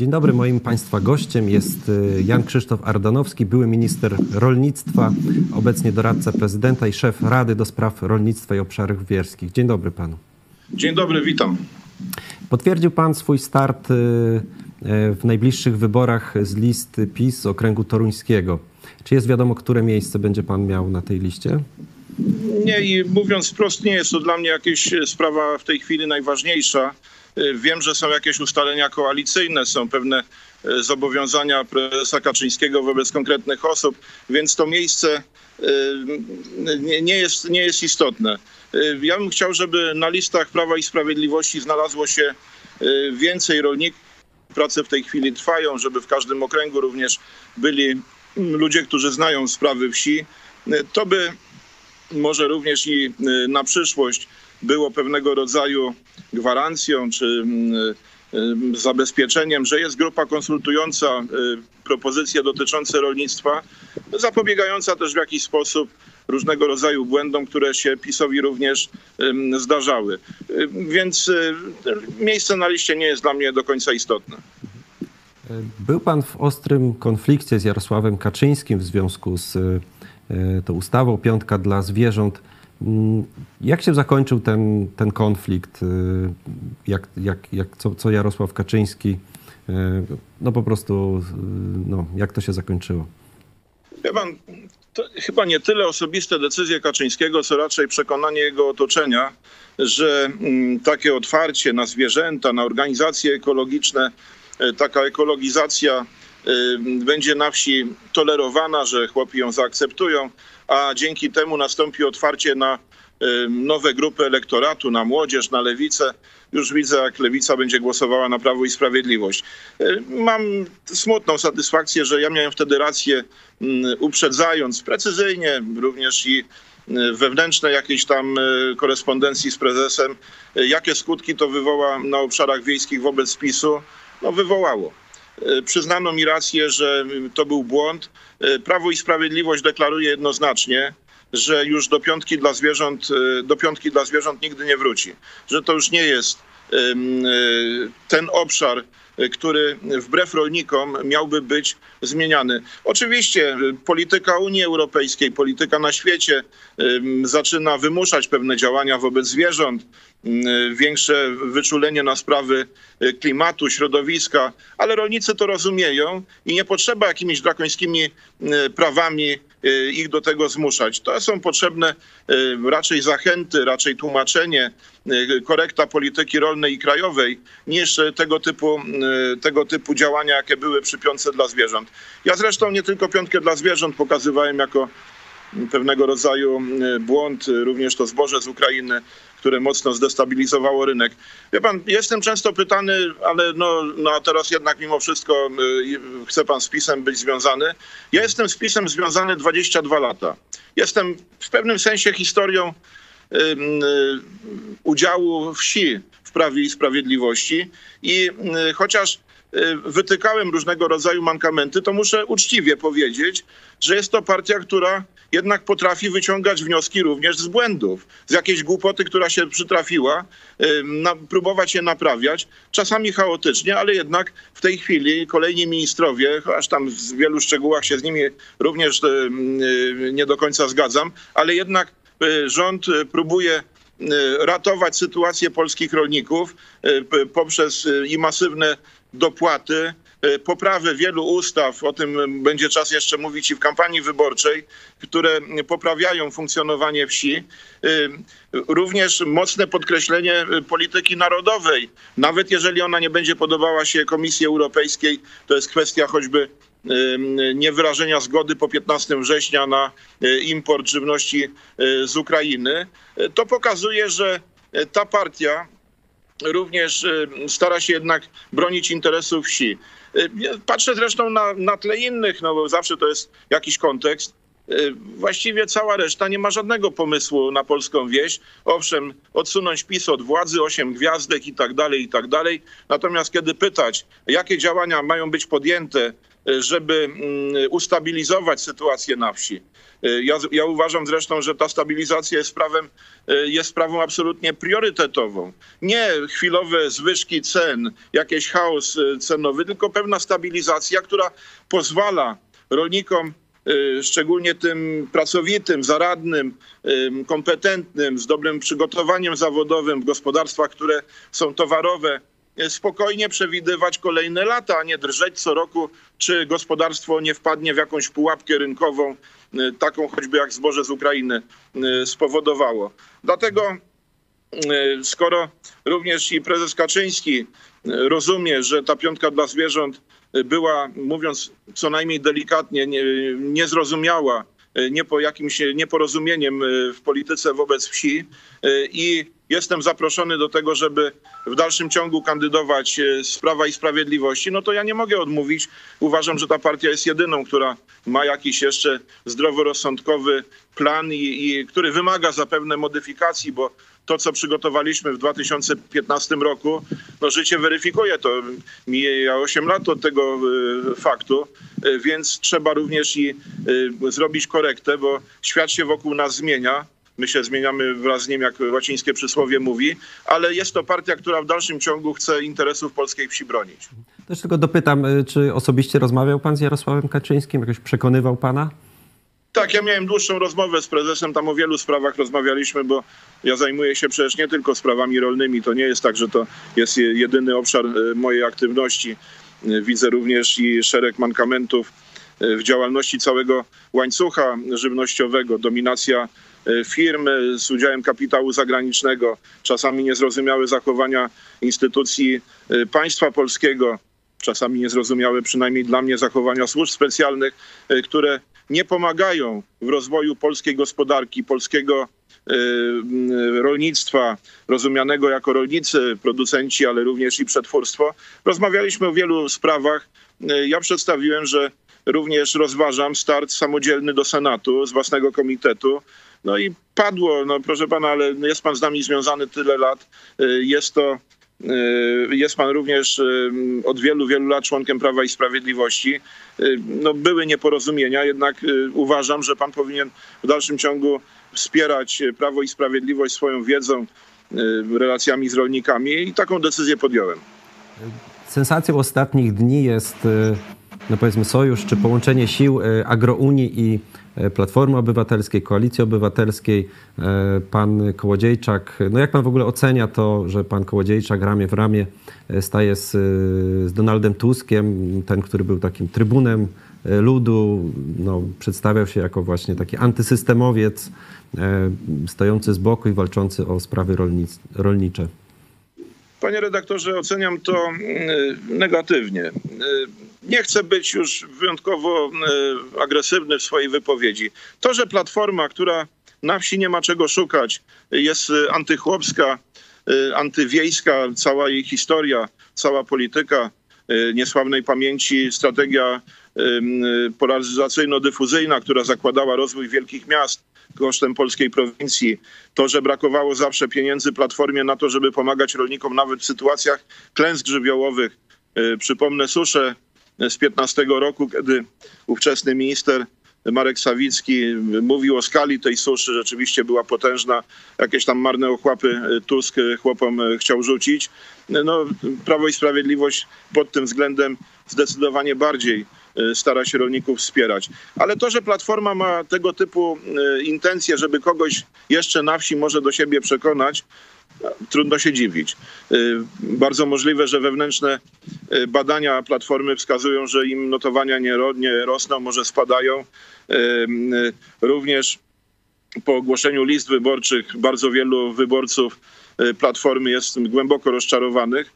Dzień dobry, moim Państwa gościem jest y, Jan Krzysztof Ardanowski, były minister rolnictwa, obecnie doradca prezydenta i szef Rady do Spraw Rolnictwa i Obszarów Wierskich. Dzień dobry Panu. Dzień dobry, witam. Potwierdził Pan swój start y, y, w najbliższych wyborach z listy PiS okręgu toruńskiego. Czy jest wiadomo, które miejsce będzie Pan miał na tej liście? Nie, i mówiąc wprost, nie jest to dla mnie jakaś sprawa w tej chwili najważniejsza. Wiem, że są jakieś ustalenia koalicyjne, są pewne e, zobowiązania prezesa Kaczyńskiego wobec konkretnych osób, więc to miejsce e, nie jest, nie jest istotne. E, ja bym chciał, żeby na listach Prawa i Sprawiedliwości znalazło się więcej rolników. Prace w tej chwili trwają, żeby w każdym okręgu również byli ludzie, którzy znają sprawy wsi. To by może również i na przyszłość było pewnego rodzaju gwarancją czy mm, y, zabezpieczeniem, że jest grupa konsultująca y, propozycje dotyczące rolnictwa, zapobiegająca też w jakiś sposób różnego rodzaju błędom, które się PiSowi również zdarzały. Y, więc miejsce na liście nie jest dla mnie do końca istotne. Był pan w ostrym konflikcie z Jarosławem Kaczyńskim w związku z tą ustawą Piątka dla zwierząt. Mm, jak się zakończył ten, ten konflikt? Y, jak, jak, jak, co, co Jarosław Kaczyński, y, no po prostu, y, no, jak to się zakończyło? Ja pan, to chyba nie tyle osobiste decyzje Kaczyńskiego, co raczej przekonanie jego otoczenia, że mm, takie otwarcie na zwierzęta, na organizacje ekologiczne, taka ekologizacja będzie na wsi tolerowana, że chłopi ją zaakceptują, a dzięki temu nastąpi otwarcie na nowe grupy elektoratu, na młodzież, na lewicę. Już widzę, jak lewica będzie głosowała na Prawo i Sprawiedliwość. Mam smutną satysfakcję, że ja miałem wtedy rację, uprzedzając precyzyjnie również i wewnętrzne jakiejś tam korespondencji z prezesem, jakie skutki to wywoła na obszarach wiejskich wobec PiSu, no wywołało. E, przyznano mi rację, że to był błąd. E, Prawo i Sprawiedliwość deklaruje jednoznacznie, że już do piątki dla zwierząt, e, do piątki dla zwierząt nigdy nie wróci. Że to już nie jest ten obszar, który wbrew rolnikom miałby być zmieniany. Oczywiście polityka Unii Europejskiej, polityka na świecie zaczyna wymuszać pewne działania wobec zwierząt, większe wyczulenie na sprawy klimatu, środowiska, ale rolnicy to rozumieją i nie potrzeba jakimiś drakońskimi prawami ich do tego zmuszać. To są potrzebne raczej zachęty, raczej tłumaczenie, korekta polityki rolnej i krajowej niż tego typu, tego typu działania, jakie były przy piątce dla zwierząt. Ja zresztą nie tylko piątkę dla zwierząt pokazywałem jako pewnego rodzaju błąd, również to zboże z Ukrainy, które mocno zdestabilizowało rynek. Wie pan, jestem często pytany, ale no, no teraz jednak mimo wszystko chce pan z PiSem być związany. Ja jestem z PiSem związany 22 lata. Jestem w pewnym sensie historią udziału wsi w Prawie i Sprawiedliwości. I chociaż Y, wytykałem różnego rodzaju mankamenty, to muszę uczciwie powiedzieć, że jest to partia, która jednak potrafi wyciągać wnioski również z błędów, z jakiejś głupoty, która się przytrafiła, y, na, próbować je naprawiać, czasami chaotycznie, ale jednak w tej chwili kolejni ministrowie, aż tam w wielu szczegółach się z nimi również y, nie do końca zgadzam, ale jednak rząd próbuje ratować sytuację polskich rolników poprzez i masywne dopłaty, e, poprawę wielu ustaw, o tym będzie czas jeszcze mówić i w kampanii wyborczej, które poprawiają funkcjonowanie wsi. E, również mocne podkreślenie polityki narodowej. Nawet jeżeli ona nie będzie podobała się Komisji Europejskiej, to jest kwestia choćby e, niewyrażenia zgody po 15 września na import żywności z Ukrainy. To pokazuje, że ta partia również y, stara się jednak bronić interesów wsi. Y, patrzę zresztą na, na tle innych, no bo zawsze to jest jakiś kontekst. Y, właściwie cała reszta nie ma żadnego pomysłu na polską wieś. Owszem, odsunąć PiS od władzy, osiem gwiazdek i tak dalej, i tak dalej. Natomiast kiedy pytać, jakie działania mają być podjęte żeby mm, ustabilizować sytuację na wsi. Ja, ja, uważam zresztą, że ta stabilizacja jest, prawem, jest sprawą absolutnie priorytetową. Nie chwilowe zwyżki cen, jakiś chaos cenowy, tylko pewna stabilizacja, która pozwala rolnikom Y, szczególnie tym pracowitym, zaradnym, kompetentnym, z dobrym przygotowaniem zawodowym w gospodarstwach, które są towarowe, y, spokojnie przewidywać kolejne lata, a nie drżeć co roku, czy gospodarstwo nie wpadnie w jakąś pułapkę rynkową, y, taką choćby jak zboże z Ukrainy spowodowało. Dlatego skoro również i prezes Kaczyński rozumie, że ta piątka dla zwierząt była, mówiąc co najmniej delikatnie, nie, niezrozumiała, e, nie po jakimś nieporozumieniem e, w polityce wobec wsi e, i jestem zaproszony do tego, żeby w dalszym ciągu kandydować z Prawa i Sprawiedliwości, no to ja nie mogę odmówić. Uważam, że ta partia jest jedyną, która ma jakiś jeszcze zdroworozsądkowy plan i, i który wymaga zapewne modyfikacji, bo to, co przygotowaliśmy w 2015 roku, no życie weryfikuje to. Mija 8 lat od tego y, faktu, y, więc trzeba również i zrobić korektę, bo świat się wokół nas zmienia. My się zmieniamy wraz z nim, jak łacińskie przysłowie mówi, ale jest to partia, która w dalszym ciągu chce interesów polskiej wsi bronić. Też tylko dopytam, czy osobiście rozmawiał pan z Jarosławem Kaczyńskim? Jakoś przekonywał pana? Tak, ja miałem dłuższą rozmowę z prezesem, tam o wielu sprawach rozmawialiśmy, bo ja zajmuję się przecież nie tylko sprawami rolnymi. To nie jest tak, że to jest jedyny obszar e, mojej aktywności. E, widzę również i szereg mankamentów w działalności całego łańcucha żywnościowego, dominacja firm z udziałem kapitału zagranicznego, czasami niezrozumiałe zachowania instytucji państwa polskiego, czasami niezrozumiałe przynajmniej dla mnie zachowania służb specjalnych, które nie pomagają w rozwoju polskiej gospodarki, polskiego rolnictwa, rozumianego jako rolnicy, producenci, ale również i przetwórstwo. Rozmawialiśmy o wielu sprawach. Ja przedstawiłem, że również rozważam start samodzielny do Senatu z własnego komitetu. No i padło, no proszę pana, ale jest pan z nami związany tyle lat. E, jest to Y, jest pan również y, od wielu, wielu lat członkiem Prawa i Sprawiedliwości. Y, no, były nieporozumienia, jednak uważam, że pan powinien w dalszym ciągu wspierać Prawo i Sprawiedliwość swoją wiedzą, relacjami z rolnikami i taką decyzję podjąłem. Sensacją ostatnich dni jest, no powiedzmy, sojusz czy połączenie sił Agrounii i E, Platformy Obywatelskiej, Koalicji Obywatelskiej, e, pan Kołodziejczak. No jak pan w ogóle ocenia to, że pan Kołodziejczak ramię w ramię e, staje z, z Donaldem Tuskiem, ten, który był takim trybunem ludu, no, przedstawiał się jako właśnie taki antysystemowiec, stojący z boku i walczący o sprawy rolnicze? Panie redaktorze, oceniam to mm, negatywnie nie chcę być już wyjątkowo e, agresywny w swojej wypowiedzi. To, że Platforma, która na wsi nie ma czego szukać, jest e, antychłopska, e, antywiejska, cała jej historia, cała polityka niesławnej pamięci, strategia polaryzacyjno-dyfuzyjna, która zakładała rozwój wielkich miast kosztem polskiej prowincji. To, że brakowało zawsze pieniędzy Platformie na to, żeby pomagać rolnikom nawet w sytuacjach klęsk żywiołowych. Przypomnę suszę z 15 roku, kiedy ówczesny minister Marek Sawicki mówił o skali tej suszy, rzeczywiście była potężna. Jakieś tam marne ochłapy Tusk chłopom chciał rzucić. No, Prawo i Sprawiedliwość pod tym względem zdecydowanie bardziej stara się rolników wspierać. Ale to, że Platforma ma tego typu e, intencje, żeby kogoś jeszcze na wsi może do siebie przekonać, trudno się dziwić. Bardzo możliwe, że wewnętrzne badania Platformy wskazują, że im notowania nie, nie rosną, może spadają. Y, również po ogłoszeniu list wyborczych bardzo wielu wyborców Platformy jest głęboko rozczarowanych,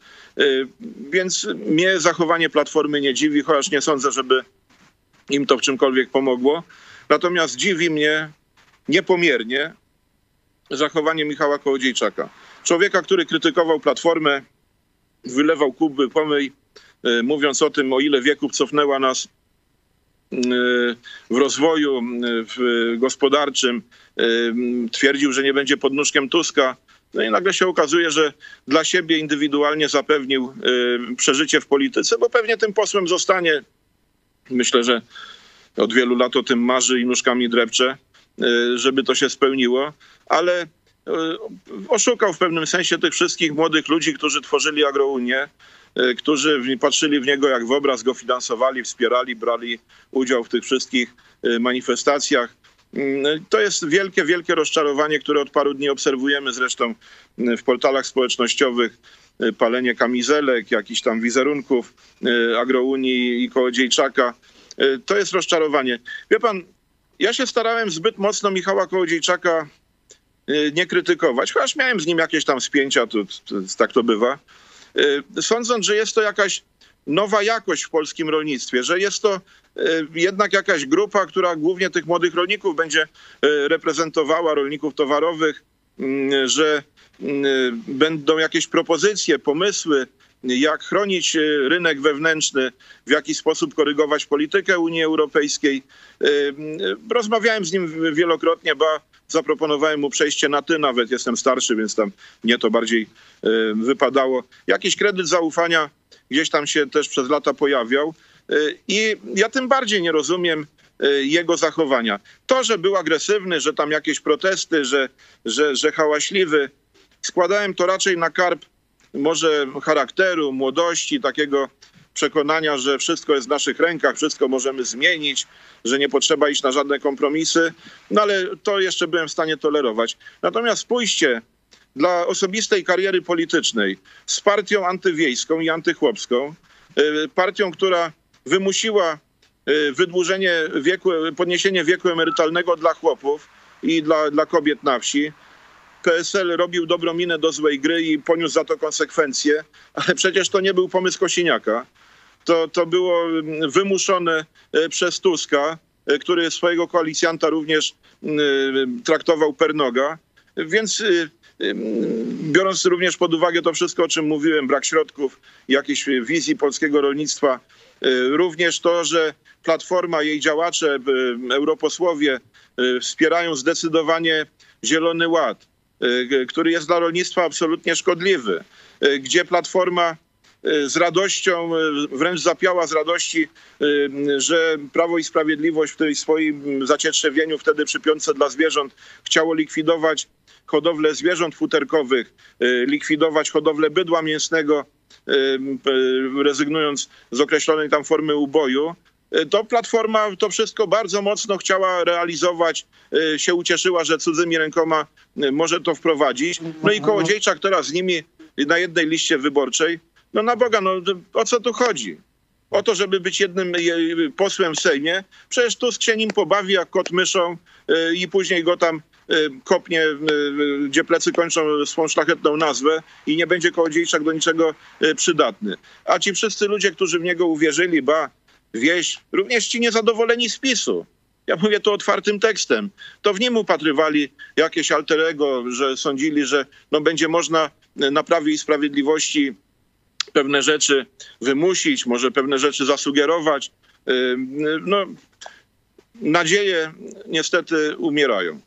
więc mnie zachowanie Platformy nie dziwi, chociaż nie sądzę, żeby im to w czymkolwiek pomogło. Natomiast dziwi mnie niepomiernie zachowanie Michała Kołodziejczaka. Człowieka, który krytykował Platformę, wylewał kuby pomyj, e, mówiąc o tym, o ile wieków cofnęła nas e, w rozwoju w gospodarczym. E, twierdził, że nie będzie podnóżkiem Tuska. No i nagle się okazuje, że dla siebie indywidualnie zapewnił przeżycie w polityce, bo pewnie tym posłem zostanie Myślę, że od wielu lat o tym marzy i nóżkami drepcze, żeby to się spełniło, ale oszukał w pewnym sensie tych wszystkich młodych ludzi, którzy tworzyli Agrounię, którzy patrzyli w niego jak w obraz, go finansowali, wspierali, brali udział w tych wszystkich manifestacjach. Mm, to jest wielkie, wielkie rozczarowanie, które od paru dni obserwujemy zresztą mm, w portalach społecznościowych. Y, palenie kamizelek, jakichś tam wizerunków Agrounii i Kołodziejczaka. To jest rozczarowanie. Wie pan, ja się starałem zbyt mocno Michała Kołodziejczaka nie krytykować, chociaż miałem z nim jakieś tam spięcia, to, tak to bywa. Sądząc, że jest to jakaś nowa jakość w polskim rolnictwie, że jest to e, jednak jakaś grupa, która głównie tych młodych rolników będzie e, reprezentowała, rolników towarowych, mm, że mm, będą jakieś propozycje, pomysły, jak chronić rynek wewnętrzny, w jaki sposób korygować politykę Unii Europejskiej. Rozmawiałem z nim wielokrotnie, ba zaproponowałem mu przejście na ty, nawet jestem starszy, więc tam mnie to bardziej wypadało. Jakiś kredyt zaufania gdzieś tam się też przez lata pojawiał. Y, I ja tym bardziej nie rozumiem y, jego zachowania. To, że był agresywny, że tam jakieś protesty, że, że, że hałaśliwy, składałem to raczej na karp może charakteru, młodości, takiego przekonania, że wszystko jest w naszych rękach, wszystko możemy zmienić, że nie potrzeba iść na żadne kompromisy. No ale to jeszcze byłem w stanie tolerować. Natomiast spójrzcie, dla osobistej kariery politycznej z partią antywiejską i antychłopską, y, partią, która wymusiła y, wydłużenie wieku, podniesienie wieku emerytalnego dla chłopów i dla, dla kobiet na wsi. PSL robił dobrą minę do złej gry i poniósł za to konsekwencje, ale przecież to nie był pomysł Kosiniaka. To, to było mm, wymuszone y, przez Tuska, który swojego koalicjanta również traktował pernoga. Więc Biorąc również pod uwagę to wszystko, o czym mówiłem, brak środków, jakiejś wizji polskiego rolnictwa, również to, że Platforma, jej działacze, europosłowie wspierają zdecydowanie Zielony Ład, który jest dla rolnictwa absolutnie szkodliwy, gdzie Platforma z radością, wręcz zapiała z radości, że Prawo i Sprawiedliwość w tej swoim zacietrzewieniu wtedy przy piątce dla zwierząt chciało likwidować hodowlę zwierząt futerkowych, likwidować hodowlę bydła mięsnego, rezygnując z określonej tam formy uboju, to Platforma to wszystko bardzo mocno chciała realizować, się ucieszyła, że cudzymi rękoma może to wprowadzić. No i Kołodziejczak teraz z nimi na jednej liście wyborczej. No na Boga, no o co tu chodzi? O to, żeby być jednym posłem w Sejmie. Przecież Tusk się nim pobawi jak kot myszą i później go tam Y, kopnie, gdzie plecy kończą swą szlachetną nazwę i nie będzie Kołodziejczak do niczego przydatny. A ci wszyscy ludzie, którzy w niego uwierzyli, ba, wieś, również ci niezadowoleni z PiSu, ja mówię to otwartym tekstem, to w nim upatrywali jakieś alterego, że sądzili, że no będzie można na Prawie i Sprawiedliwości pewne rzeczy wymusić, może pewne rzeczy zasugerować. No, nadzieje niestety umierają.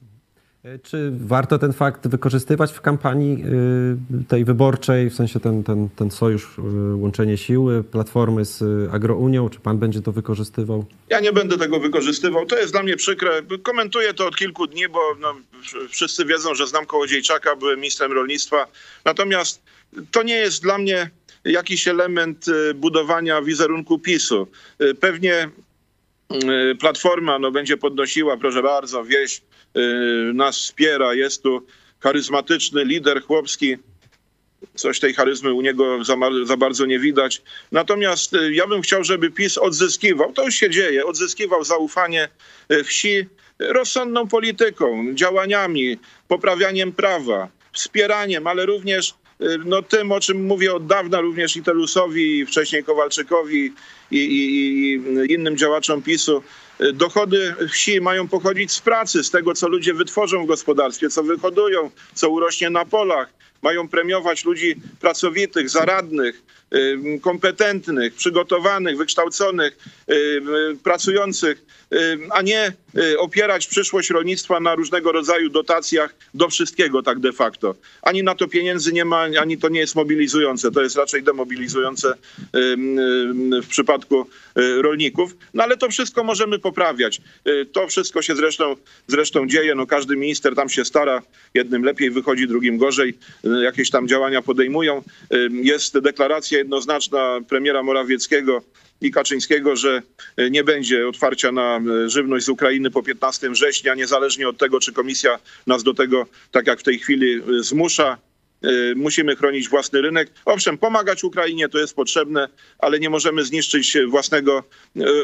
Czy warto ten fakt wykorzystywać w kampanii e, tej wyborczej, w sensie ten, ten, ten sojusz, e, łączenie siły Platformy z Agrounią? Czy pan będzie to wykorzystywał? Ja nie będę tego wykorzystywał. To jest dla mnie przykre. Komentuję to od kilku dni, bo no, wszyscy wiedzą, że znam Kołodziejczaka, byłem ministrem rolnictwa. Natomiast to nie jest dla mnie jakiś element budowania wizerunku PiSu. Pewnie Platforma no, będzie podnosiła, proszę bardzo, wieś nas wspiera. Jest tu charyzmatyczny lider chłopski. Coś tej charyzmy u niego za, za, bardzo nie widać. Natomiast ja bym chciał, żeby PiS odzyskiwał, to już się dzieje, odzyskiwał zaufanie wsi rozsądną polityką, działaniami, poprawianiem prawa, wspieraniem, ale również no, tym, o czym mówię od dawna, również i Telusowi, i wcześniej Kowalczykowi i, i, i innym działaczom PiSu, Dochody wsi mają pochodzić z pracy, z tego, co ludzie wytworzą w gospodarstwie, co wyhodują, co urośnie na polach. Mają premiować ludzi pracowitych, zaradnych, kompetentnych, przygotowanych, wykształconych, pracujących, a nie y, opierać przyszłość rolnictwa na różnego rodzaju dotacjach do wszystkiego tak de facto. Ani na to pieniędzy nie ma, ani to nie jest mobilizujące. To jest raczej demobilizujące w przypadku y, rolników. No ale to wszystko możemy poprawiać. Y, To wszystko się zresztą, zresztą dzieje. No, każdy minister tam się stara. Jednym lepiej wychodzi, drugim gorzej. Jakieś tam działania podejmują. Jest deklaracja jednoznaczna premiera Morawieckiego i Kaczyńskiego, że y, nie będzie otwarcia na y, żywność z Ukrainy po 15 września, niezależnie od tego, czy komisja nas do tego, tak jak w tej chwili, y, zmusza. Musimy chronić własny rynek. Owszem, pomagać Ukrainie to jest potrzebne, ale nie możemy zniszczyć własnego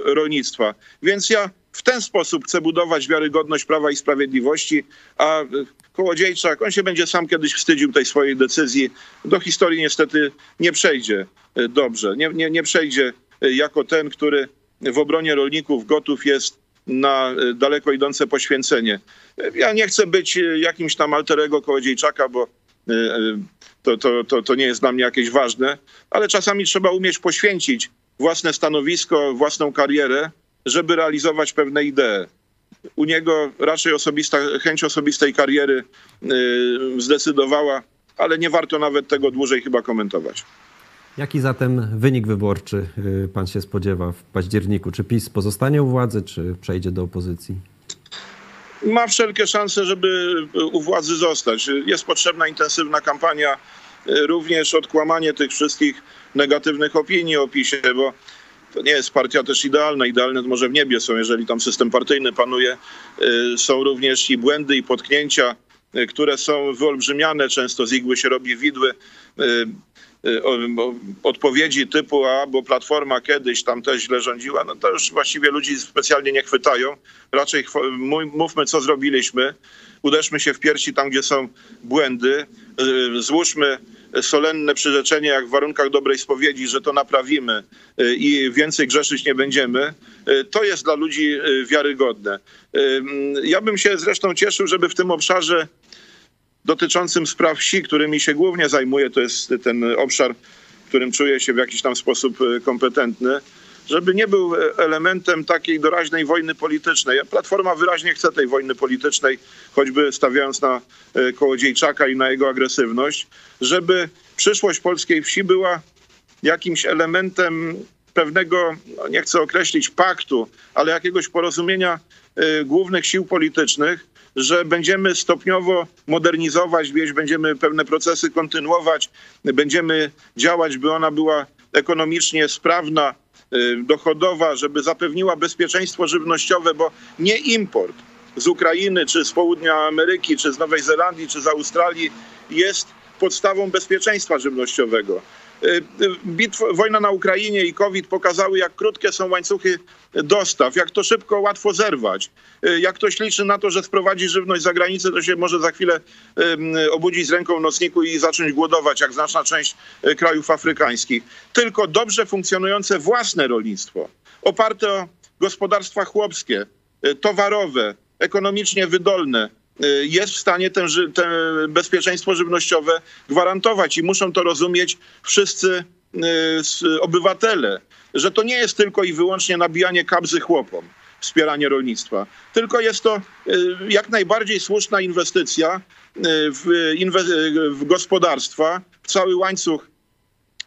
rolnictwa. Więc ja w ten sposób chcę budować wiarygodność Prawa i Sprawiedliwości, a y, Kołodziejczak, on się będzie sam kiedyś wstydził tej swojej decyzji. Do historii niestety nie przejdzie y, dobrze. Nie, nie, nie przejdzie y, jako ten, który w obronie rolników gotów jest na daleko idące poświęcenie. Ja nie chcę być jakimś tam alterego Kołodziejczaka, bo to, to, to, to nie jest dla mnie jakieś ważne, ale czasami trzeba umieć poświęcić własne stanowisko, własną karierę, żeby realizować pewne idee. U niego raczej osobista, chęć osobistej kariery y, zdecydowała, ale nie warto nawet tego dłużej chyba komentować. Jaki zatem wynik wyborczy y, pan się spodziewa w październiku? Czy PiS pozostanie u władzy, czy przejdzie do opozycji? ma wszelkie szanse, żeby u władzy zostać. Jest potrzebna intensywna kampania, również odkłamanie tych wszystkich negatywnych opinii o PiSie, bo to nie jest partia też idealna. Idealne może w niebie są, jeżeli tam system partyjny panuje. Y, Są również i błędy, i potknięcia, y, które są wyolbrzymiane. Często z igły się robi widły. Y, Odpowiedzi typu, a bo Platforma kiedyś tam też źle rządziła, no to już właściwie ludzi specjalnie nie chwytają. Raczej mówmy, co zrobiliśmy. Uderzmy się w piersi tam, gdzie są błędy. Y, Złóżmy solenne przyrzeczenie, jak w warunkach dobrej spowiedzi, że to naprawimy y, i więcej grzeszyć nie będziemy. To jest dla ludzi wiarygodne. Ja bym się zresztą cieszył, żeby w tym obszarze dotyczącym spraw wsi, którymi się głównie zajmuję, to jest ten obszar, którym czuję się w jakiś tam sposób e, kompetentny, żeby nie był e, elementem takiej doraźnej wojny politycznej. Platforma wyraźnie chce tej wojny politycznej, choćby stawiając na e, Kołodziejczaka i na jego agresywność, żeby przyszłość polskiej wsi była jakimś elementem pewnego, no nie chcę określić paktu, ale jakiegoś porozumienia głównych sił politycznych, że będziemy stopniowo modernizować wieś, będziemy pewne procesy kontynuować, będziemy działać, by ona była ekonomicznie sprawna, y, dochodowa, żeby zapewniła bezpieczeństwo żywnościowe, bo nie import z Ukrainy, czy z południa Ameryki, czy z Nowej Zelandii, czy z Australii jest podstawą bezpieczeństwa żywnościowego. Y, y, Bitw, wojna na Ukrainie i COVID pokazały, jak krótkie są łańcuchy dostaw, jak to szybko, łatwo zerwać. Y, Jak ktoś liczy na to, że sprowadzi żywność za granicę, to się może za chwilę obudzić z ręką w nocniku i zacząć głodować, jak znaczna część krajów afrykańskich. Tylko dobrze funkcjonujące własne rolnictwo, oparte o gospodarstwa chłopskie, towarowe, ekonomicznie wydolne, jest w stanie ten, ży- te bezpieczeństwo żywnościowe gwarantować i muszą to rozumieć wszyscy y, obywatele, że to nie jest tylko i wyłącznie nabijanie kabzy chłopom, wspieranie rolnictwa, tylko jest to y, jak najbardziej słuszna inwestycja y, w, inwe- w gospodarstwa, w cały łańcuch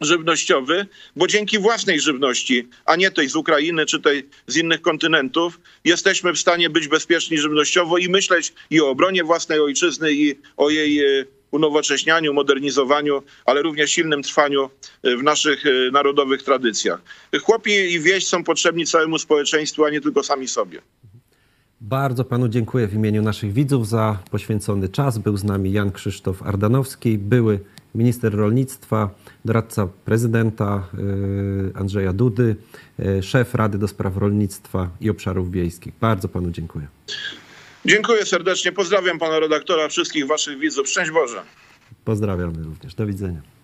żywnościowy, bo dzięki własnej żywności, a nie tej z Ukrainy czy tej z innych kontynentów, jesteśmy w stanie być bezpieczni żywnościowo i myśleć i o obronie własnej ojczyzny, i o jej e, unowocześnianiu, modernizowaniu, ale również silnym trwaniu e, w naszych e, narodowych tradycjach. Chłopi i wieś są potrzebni całemu społeczeństwu, a nie tylko sami sobie. Bardzo panu dziękuję w imieniu naszych widzów za poświęcony czas. Był z nami Jan Krzysztof Ardanowski, były minister rolnictwa, doradca prezydenta y, Andrzeja Dudy, y, szef Rady do Spraw Rolnictwa i Obszarów Wiejskich. Bardzo panu dziękuję. Dziękuję serdecznie, pozdrawiam pana redaktora, wszystkich waszych widzów. Szczęść Boże. Pozdrawiamy również. Do widzenia.